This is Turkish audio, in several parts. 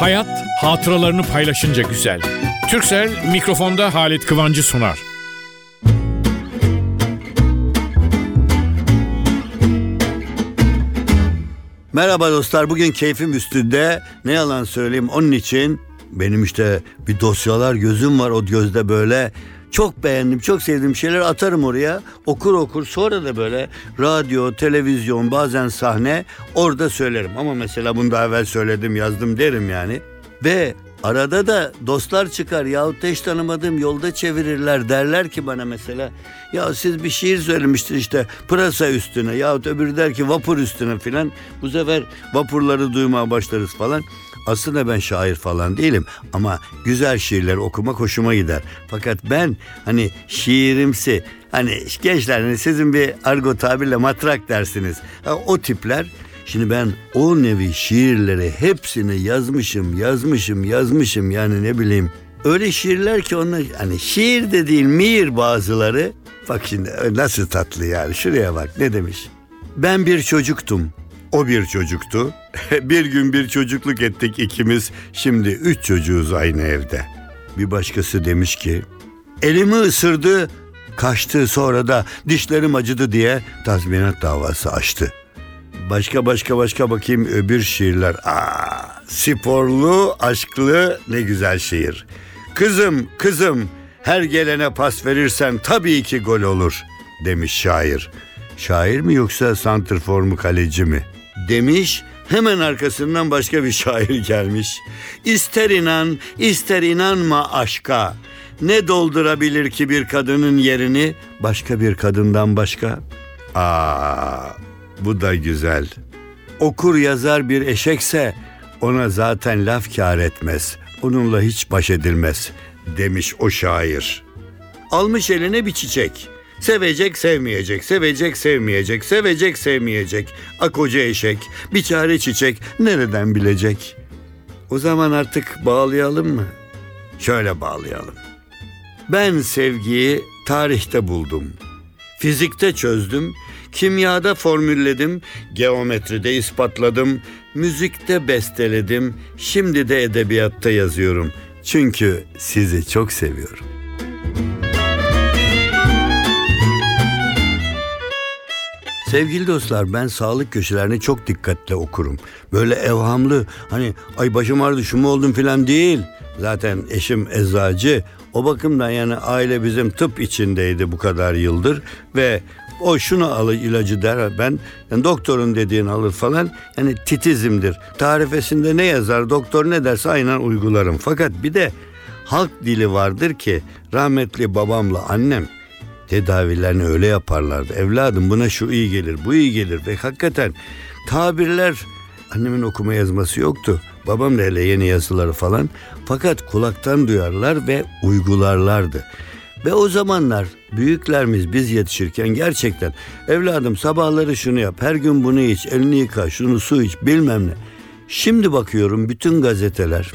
Hayat hatıralarını paylaşınca güzel. Türksel mikrofonda Halit Kıvancı sunar. Merhaba dostlar. Bugün keyfim üstünde. Ne yalan söyleyeyim onun için benim işte bir dosyalar gözüm var o gözde böyle. Çok beğendim, çok sevdiğim şeyler atarım oraya. Okur okur sonra da böyle radyo, televizyon, bazen sahne orada söylerim. Ama mesela bunu daha evvel söyledim, yazdım derim yani. Ve arada da dostlar çıkar yahut da hiç tanımadığım yolda çevirirler derler ki bana mesela ya siz bir şiir söylemiştir işte pırasa üstüne yahut öbürü der ki vapur üstüne filan bu sefer vapurları duymaya başlarız falan. Aslında ben şair falan değilim ama güzel şiirler okumak hoşuma gider. Fakat ben hani şiirimsi hani gençler hani sizin bir argo tabirle matrak dersiniz. O tipler Şimdi ben o nevi şiirleri hepsini yazmışım, yazmışım, yazmışım yani ne bileyim. Öyle şiirler ki onlar hani şiir de değil mir bazıları. Bak şimdi nasıl tatlı yani şuraya bak ne demiş. Ben bir çocuktum. O bir çocuktu. bir gün bir çocukluk ettik ikimiz. Şimdi üç çocuğuz aynı evde. Bir başkası demiş ki elimi ısırdı kaçtı sonra da dişlerim acıdı diye tazminat davası açtı. Başka başka başka bakayım öbür şiirler. Aa, sporlu, aşklı ne güzel şiir. Kızım, kızım her gelene pas verirsen tabii ki gol olur demiş şair. Şair mi yoksa santrfor mu kaleci mi? Demiş hemen arkasından başka bir şair gelmiş. İster inan, ister inanma aşka. Ne doldurabilir ki bir kadının yerini başka bir kadından başka? Aa, bu da güzel. Okur yazar bir eşekse ona zaten laf kar etmez. Onunla hiç baş edilmez demiş o şair. Almış eline bir çiçek. Sevecek sevmeyecek, sevecek sevmeyecek, sevecek sevmeyecek. Akoca eşek, bir çare çiçek nereden bilecek? O zaman artık bağlayalım mı? Şöyle bağlayalım. Ben sevgiyi tarihte buldum. Fizikte çözdüm, Kimyada formülledim, geometride ispatladım, müzikte besteledim, şimdi de edebiyatta yazıyorum. Çünkü sizi çok seviyorum. Sevgili dostlar ben sağlık köşelerini çok dikkatle okurum. Böyle evhamlı hani ay başım ağrıdı şu mu oldum filan değil. Zaten eşim eczacı. O bakımdan yani aile bizim tıp içindeydi bu kadar yıldır ve o şunu alır ilacı der ben yani doktorun dediğini alır falan yani titizimdir. Tarifesinde ne yazar doktor ne derse aynen uygularım. Fakat bir de halk dili vardır ki rahmetli babamla annem tedavilerini öyle yaparlardı. Evladım buna şu iyi gelir bu iyi gelir ve hakikaten tabirler annemin okuma yazması yoktu. Babam da hele yeni yazıları falan. Fakat kulaktan duyarlar ve uygularlardı. Ve o zamanlar büyüklerimiz biz yetişirken gerçekten evladım sabahları şunu yap, her gün bunu iç, elini yıka, şunu su iç bilmem ne. Şimdi bakıyorum bütün gazeteler,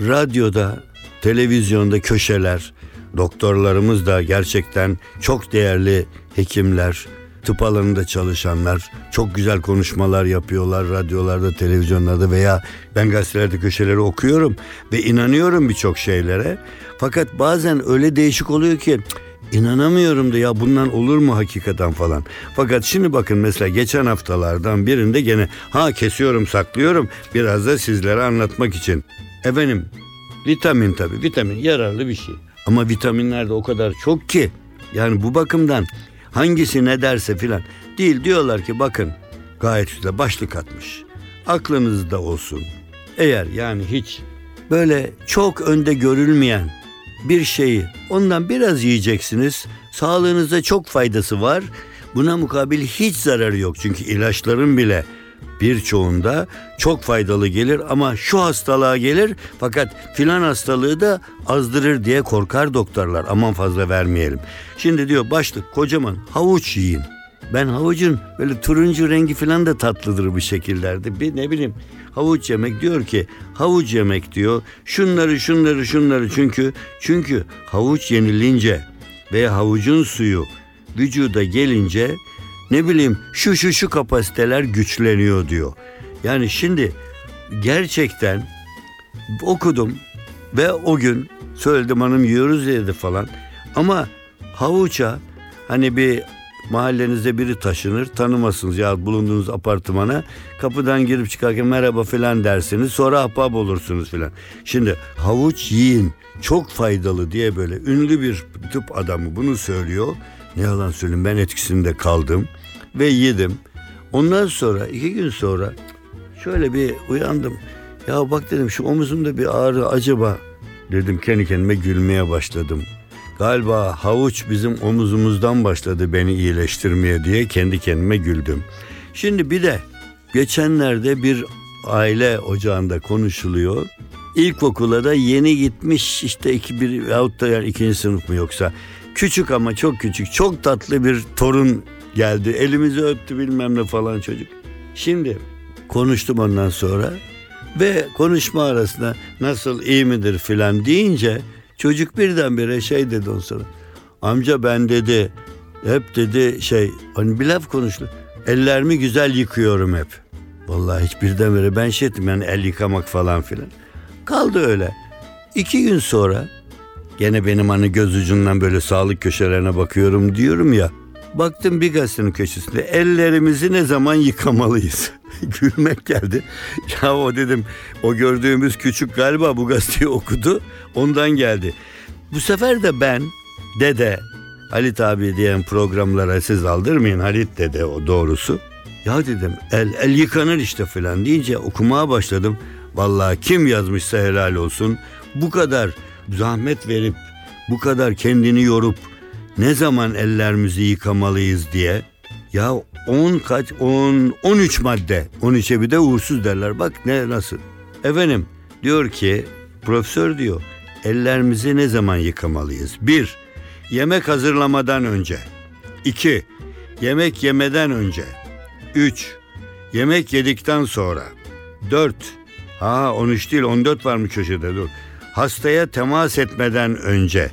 radyoda, televizyonda köşeler, doktorlarımız da gerçekten çok değerli hekimler, tıp alanında çalışanlar çok güzel konuşmalar yapıyorlar radyolarda, televizyonlarda veya ben gazetelerde köşeleri okuyorum ve inanıyorum birçok şeylere. Fakat bazen öyle değişik oluyor ki inanamıyorum da ya bundan olur mu hakikaten falan. Fakat şimdi bakın mesela geçen haftalardan birinde gene ha kesiyorum saklıyorum biraz da sizlere anlatmak için. Efendim vitamin tabi vitamin yararlı bir şey. Ama vitaminler de o kadar çok ki yani bu bakımdan hangisi ne derse filan değil diyorlar ki bakın gayet güzel başlık atmış. Aklınızda olsun. Eğer yani hiç böyle çok önde görülmeyen bir şeyi ondan biraz yiyeceksiniz. Sağlığınıza çok faydası var. Buna mukabil hiç zararı yok. Çünkü ilaçların bile birçoğunda çok faydalı gelir ama şu hastalığa gelir fakat filan hastalığı da azdırır diye korkar doktorlar. Aman fazla vermeyelim. Şimdi diyor başlık kocaman havuç yiyin. Ben havucun böyle turuncu rengi falan da tatlıdır bu şekillerde. Bir ne bileyim havuç yemek diyor ki havuç yemek diyor. Şunları şunları şunları çünkü çünkü havuç yenilince veya havucun suyu vücuda gelince ne bileyim şu şu şu kapasiteler güçleniyor diyor. Yani şimdi gerçekten Okudum ve o gün söyledim hanım yiyoruz dedi falan. Ama havuça hani bir mahallenizde biri taşınır tanımasınız ya bulunduğunuz apartmana kapıdan girip çıkarken merhaba filan dersiniz sonra ahbap olursunuz filan. Şimdi havuç yiyin çok faydalı diye böyle ünlü bir tıp adamı bunu söylüyor. Ne yalan söyleyeyim ben etkisinde kaldım ve yedim. Ondan sonra iki gün sonra şöyle bir uyandım. Ya bak dedim şu omuzumda bir ağrı acaba dedim kendi kendime gülmeye başladım. Galiba havuç bizim omuzumuzdan başladı beni iyileştirmeye diye kendi kendime güldüm. Şimdi bir de geçenlerde bir aile ocağında konuşuluyor. İlkokula da yeni gitmiş işte iki bir yahut da yani ikinci sınıf mı yoksa küçük ama çok küçük çok tatlı bir torun geldi. Elimizi öptü bilmem ne falan çocuk. Şimdi konuştum ondan sonra ve konuşma arasında nasıl iyi midir filan deyince çocuk birdenbire şey dedi on sonra. Amca ben dedi hep dedi şey hani bir laf konuştu. Ellerimi güzel yıkıyorum hep. Vallahi hiç birdenbire ben şey ettim yani el yıkamak falan filan. Kaldı öyle. İki gün sonra gene benim hani göz ucundan böyle sağlık köşelerine bakıyorum diyorum ya. Baktım bir gazetenin köşesinde ellerimizi ne zaman yıkamalıyız? Gülmek geldi. Ya o dedim o gördüğümüz küçük galiba bu gazeteyi okudu. Ondan geldi. Bu sefer de ben dede Halit abi diyen programlara siz aldırmayın Halit dede o doğrusu. Ya dedim el, el yıkanır işte falan deyince okumaya başladım. Vallahi kim yazmışsa helal olsun. Bu kadar zahmet verip bu kadar kendini yorup ne zaman ellerimizi yıkamalıyız diye. Ya 10 kaç 10 13 madde. 13'e bir de uğursuz derler. Bak ne nasıl? Efendim diyor ki profesör diyor ellerimizi ne zaman yıkamalıyız? Bir yemek hazırlamadan önce. 2 yemek yemeden önce. 3 yemek yedikten sonra. 4 ha 13 değil 14 var mı köşede dur hastaya temas etmeden önce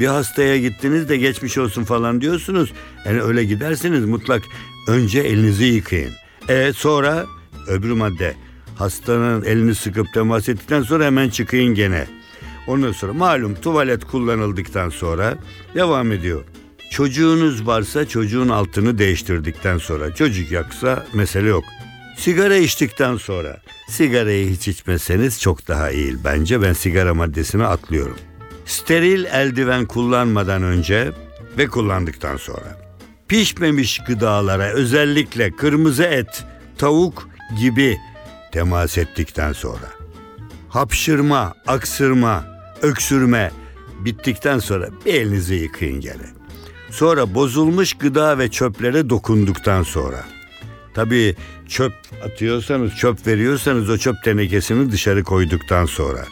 bir hastaya gittiniz de geçmiş olsun falan diyorsunuz. Yani öyle giderseniz mutlak önce elinizi yıkayın. E sonra öbür madde hastanın elini sıkıp temas ettikten sonra hemen çıkayın gene. Ondan sonra malum tuvalet kullanıldıktan sonra devam ediyor. Çocuğunuz varsa çocuğun altını değiştirdikten sonra çocuk yaksa mesele yok. Sigara içtikten sonra sigarayı hiç içmeseniz çok daha iyi bence ben sigara maddesini atlıyorum. Steril eldiven kullanmadan önce ve kullandıktan sonra. Pişmemiş gıdalara özellikle kırmızı et, tavuk gibi temas ettikten sonra. Hapşırma, aksırma, öksürme bittikten sonra bir elinizi yıkayın gene. Sonra bozulmuş gıda ve çöplere dokunduktan sonra. Tabii çöp atıyorsanız, çöp veriyorsanız o çöp tenekesini dışarı koyduktan sonra.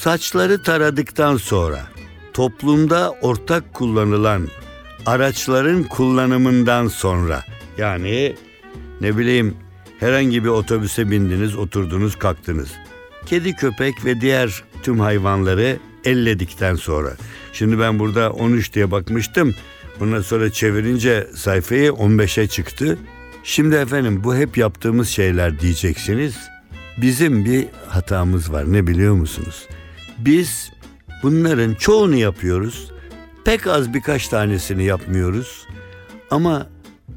Saçları taradıktan sonra toplumda ortak kullanılan araçların kullanımından sonra yani ne bileyim herhangi bir otobüse bindiniz, oturdunuz, kalktınız. Kedi, köpek ve diğer tüm hayvanları elledikten sonra. Şimdi ben burada 13 diye bakmıştım. Bundan sonra çevirince sayfayı 15'e çıktı. Şimdi efendim bu hep yaptığımız şeyler diyeceksiniz. Bizim bir hatamız var ne biliyor musunuz? Biz bunların çoğunu yapıyoruz. Pek az birkaç tanesini yapmıyoruz. Ama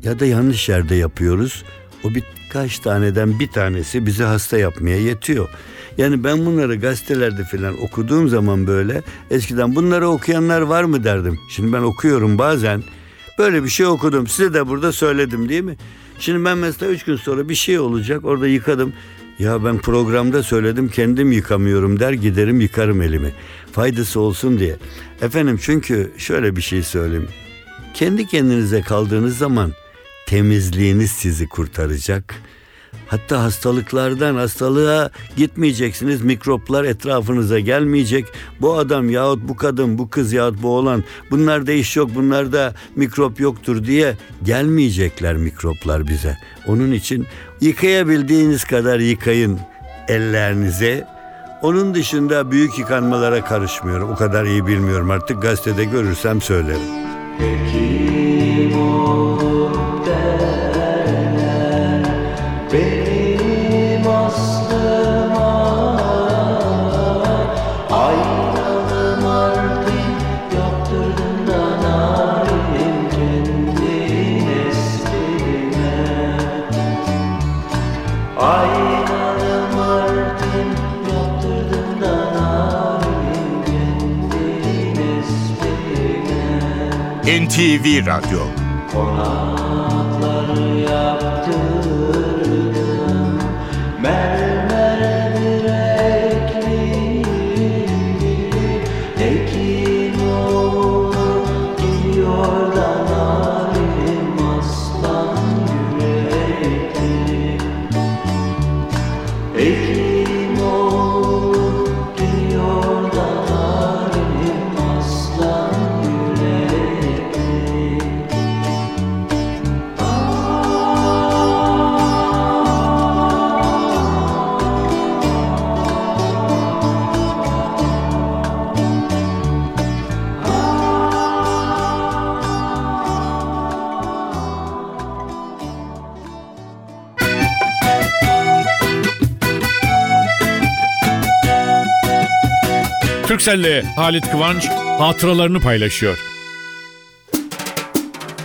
ya da yanlış yerde yapıyoruz. O birkaç taneden bir tanesi bizi hasta yapmaya yetiyor. Yani ben bunları gazetelerde falan okuduğum zaman böyle eskiden bunları okuyanlar var mı derdim. Şimdi ben okuyorum bazen. Böyle bir şey okudum. Size de burada söyledim değil mi? Şimdi ben mesela üç gün sonra bir şey olacak. Orada yıkadım. Ya ben programda söyledim kendim yıkamıyorum der giderim yıkarım elimi. Faydası olsun diye. Efendim çünkü şöyle bir şey söyleyeyim. Kendi kendinize kaldığınız zaman temizliğiniz sizi kurtaracak. Hatta hastalıklardan hastalığa gitmeyeceksiniz. Mikroplar etrafınıza gelmeyecek. Bu adam yahut bu kadın, bu kız yahut bu oğlan bunlarda iş yok, bunlarda mikrop yoktur diye gelmeyecekler mikroplar bize. Onun için yıkayabildiğiniz kadar yıkayın ellerinizi. Onun dışında büyük yıkanmalara karışmıyorum. O kadar iyi bilmiyorum artık gazetede görürsem söylerim. Hekim NTV Radyo. Konakları Türkcell'le Halit Kıvanç hatıralarını paylaşıyor.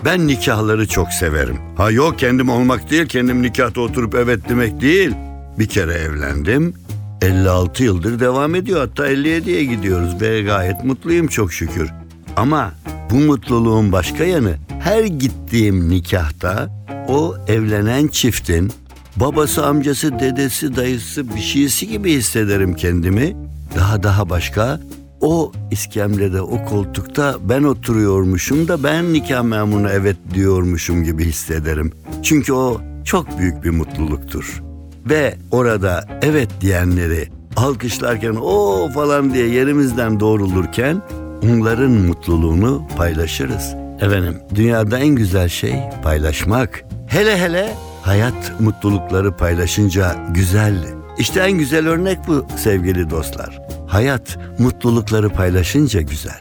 Ben nikahları çok severim. Ha yok kendim olmak değil, kendim nikahta oturup evet demek değil. Bir kere evlendim. 56 yıldır devam ediyor. Hatta 57'ye gidiyoruz ve gayet mutluyum çok şükür. Ama bu mutluluğun başka yanı her gittiğim nikahta o evlenen çiftin babası, amcası, dedesi, dayısı bir şeysi gibi hissederim kendimi. Daha daha başka o iskemlede, o koltukta ben oturuyormuşum da ben nikah memuruna evet diyormuşum gibi hissederim. Çünkü o çok büyük bir mutluluktur. Ve orada evet diyenleri alkışlarken o falan diye yerimizden doğrulurken onların mutluluğunu paylaşırız. Efendim dünyada en güzel şey paylaşmak. Hele hele hayat mutlulukları paylaşınca güzel. İşte en güzel örnek bu sevgili dostlar. Hayat mutlulukları paylaşınca güzel.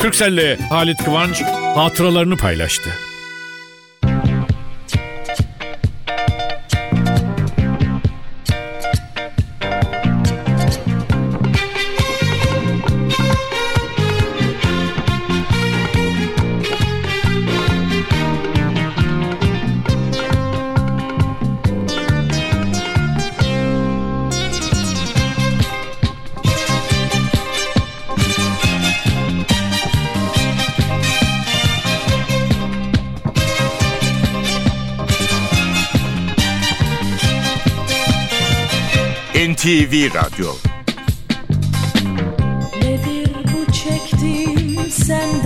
Türkcell'le Halit Kıvanç hatıralarını paylaştı. NTV Radyo. Nedir bu çektiğim senden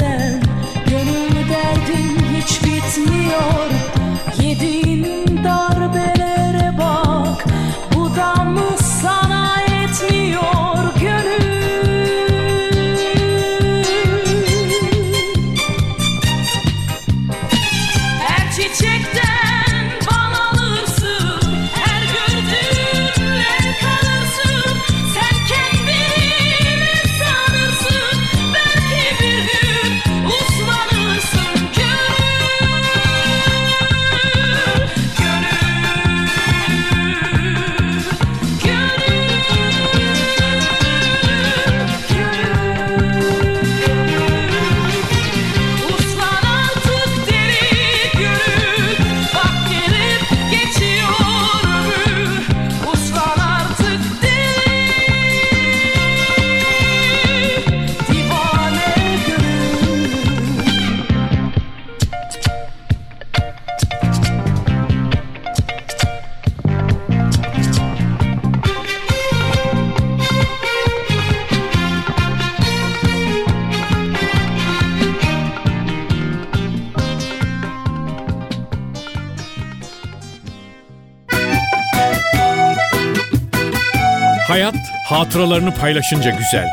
Hayat hatıralarını paylaşınca güzel.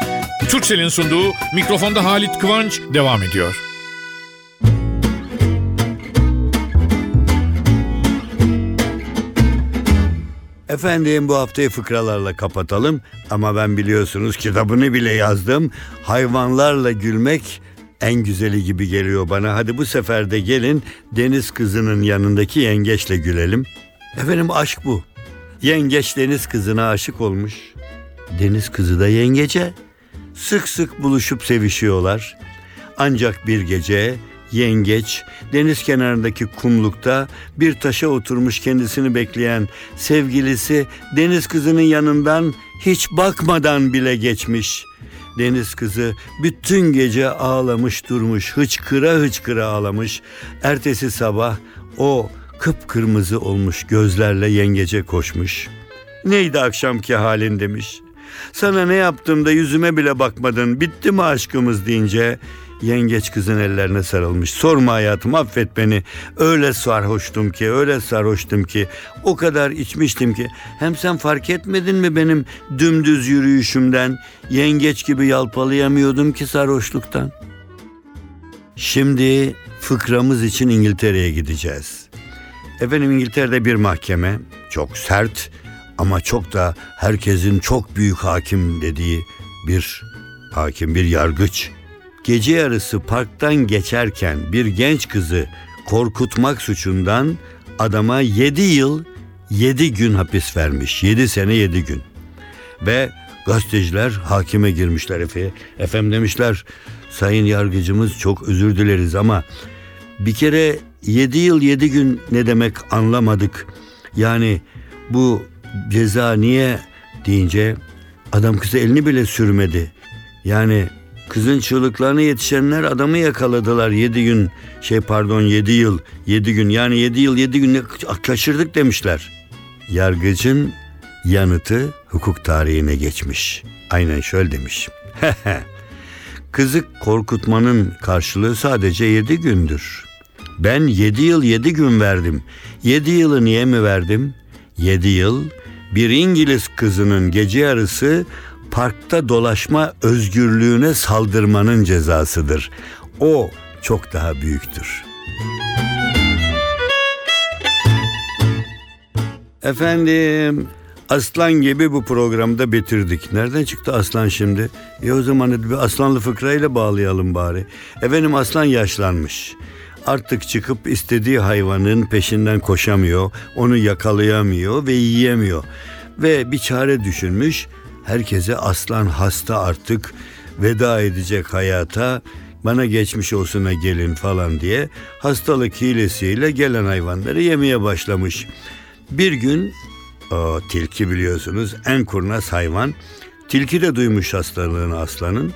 Türkcell'in sunduğu mikrofonda Halit Kıvanç devam ediyor. Efendim bu haftayı fıkralarla kapatalım ama ben biliyorsunuz kitabını bile yazdım. Hayvanlarla gülmek en güzeli gibi geliyor bana. Hadi bu sefer de gelin deniz kızının yanındaki yengeçle gülelim. Efendim aşk bu. Yengeç deniz kızına aşık olmuş. Deniz kızı da yengece. Sık sık buluşup sevişiyorlar. Ancak bir gece yengeç deniz kenarındaki kumlukta bir taşa oturmuş kendisini bekleyen sevgilisi deniz kızının yanından hiç bakmadan bile geçmiş. Deniz kızı bütün gece ağlamış durmuş, hıçkıra hıçkıra ağlamış. Ertesi sabah o kıpkırmızı olmuş gözlerle yengece koşmuş. Neydi akşamki halin demiş. Sana ne yaptığımda yüzüme bile bakmadın, bitti mi aşkımız deyince yengeç kızın ellerine sarılmış. Sorma hayatım affet beni. Öyle sarhoştum ki, öyle sarhoştum ki. O kadar içmiştim ki. Hem sen fark etmedin mi benim dümdüz yürüyüşümden? Yengeç gibi yalpalayamıyordum ki sarhoşluktan. Şimdi fıkramız için İngiltere'ye gideceğiz. Efendim İngiltere'de bir mahkeme çok sert ama çok da herkesin çok büyük hakim dediği bir hakim, bir yargıç. Gece yarısı parktan geçerken bir genç kızı korkutmak suçundan adama 7 yıl 7 gün hapis vermiş. 7 sene 7 gün. Ve gazeteciler hakime girmişler Efe'ye. Efendim demişler sayın yargıcımız çok özür dileriz ama bir kere 7 yıl 7 gün ne demek anlamadık. Yani bu ceza niye deyince adam kıza elini bile sürmedi. Yani kızın çığlıklarına yetişenler adamı yakaladılar 7 gün şey pardon 7 yıl 7 gün yani 7 yıl 7 gün kaçırdık demişler. Yargıcın yanıtı hukuk tarihine geçmiş. Aynen şöyle demiş. Kızı korkutmanın karşılığı sadece 7 gündür. Ben 7 yıl 7 gün verdim. 7 yılı niye mi verdim? 7 yıl bir İngiliz kızının gece yarısı parkta dolaşma özgürlüğüne saldırmanın cezasıdır. O çok daha büyüktür. Efendim aslan gibi bu programda bitirdik. Nereden çıktı aslan şimdi? E o zaman bir aslanlı fıkrayla bağlayalım bari. Efendim aslan yaşlanmış. Artık çıkıp istediği hayvanın peşinden koşamıyor, onu yakalayamıyor ve yiyemiyor. Ve bir çare düşünmüş. Herkese aslan hasta artık veda edecek hayata bana geçmiş olsuna gelin falan diye hastalık hilesiyle gelen hayvanları yemeye başlamış. Bir gün o tilki biliyorsunuz en kurnaz hayvan. Tilki de duymuş hastalığını aslanın.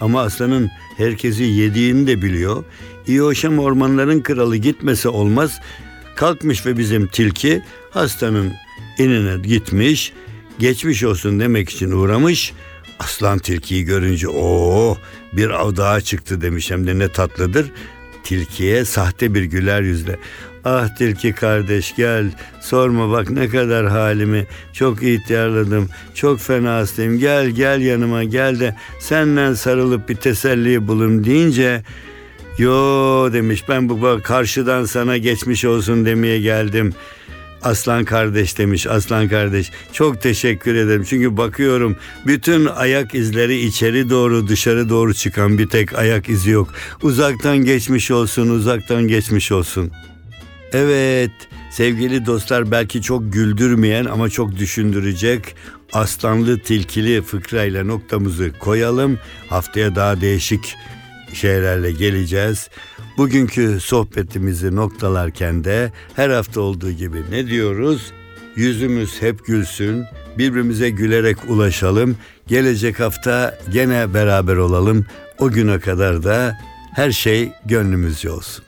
Ama aslanın herkesi yediğini de biliyor. İyoşam ormanların kralı gitmese olmaz. Kalkmış ve bizim tilki hastanın inine gitmiş. Geçmiş olsun demek için uğramış. Aslan tilkiyi görünce o bir av daha çıktı demiş hem de ne tatlıdır. Tilkiye sahte bir güler yüzle. Ah tilki kardeş gel. Sorma bak ne kadar halimi. Çok ihtiyarladım çok fena hastayım. Gel gel yanıma gel de senden sarılıp bir teselli bulayım deyince yo demiş ben bu karşıdan sana geçmiş olsun demeye geldim. Aslan kardeş demiş aslan kardeş çok teşekkür ederim. Çünkü bakıyorum bütün ayak izleri içeri doğru dışarı doğru çıkan bir tek ayak izi yok. Uzaktan geçmiş olsun uzaktan geçmiş olsun Evet sevgili dostlar belki çok güldürmeyen ama çok düşündürecek aslanlı tilkili fıkrayla noktamızı koyalım. Haftaya daha değişik şeylerle geleceğiz. Bugünkü sohbetimizi noktalarken de her hafta olduğu gibi ne diyoruz? Yüzümüz hep gülsün, birbirimize gülerek ulaşalım. Gelecek hafta gene beraber olalım. O güne kadar da her şey gönlümüzce olsun.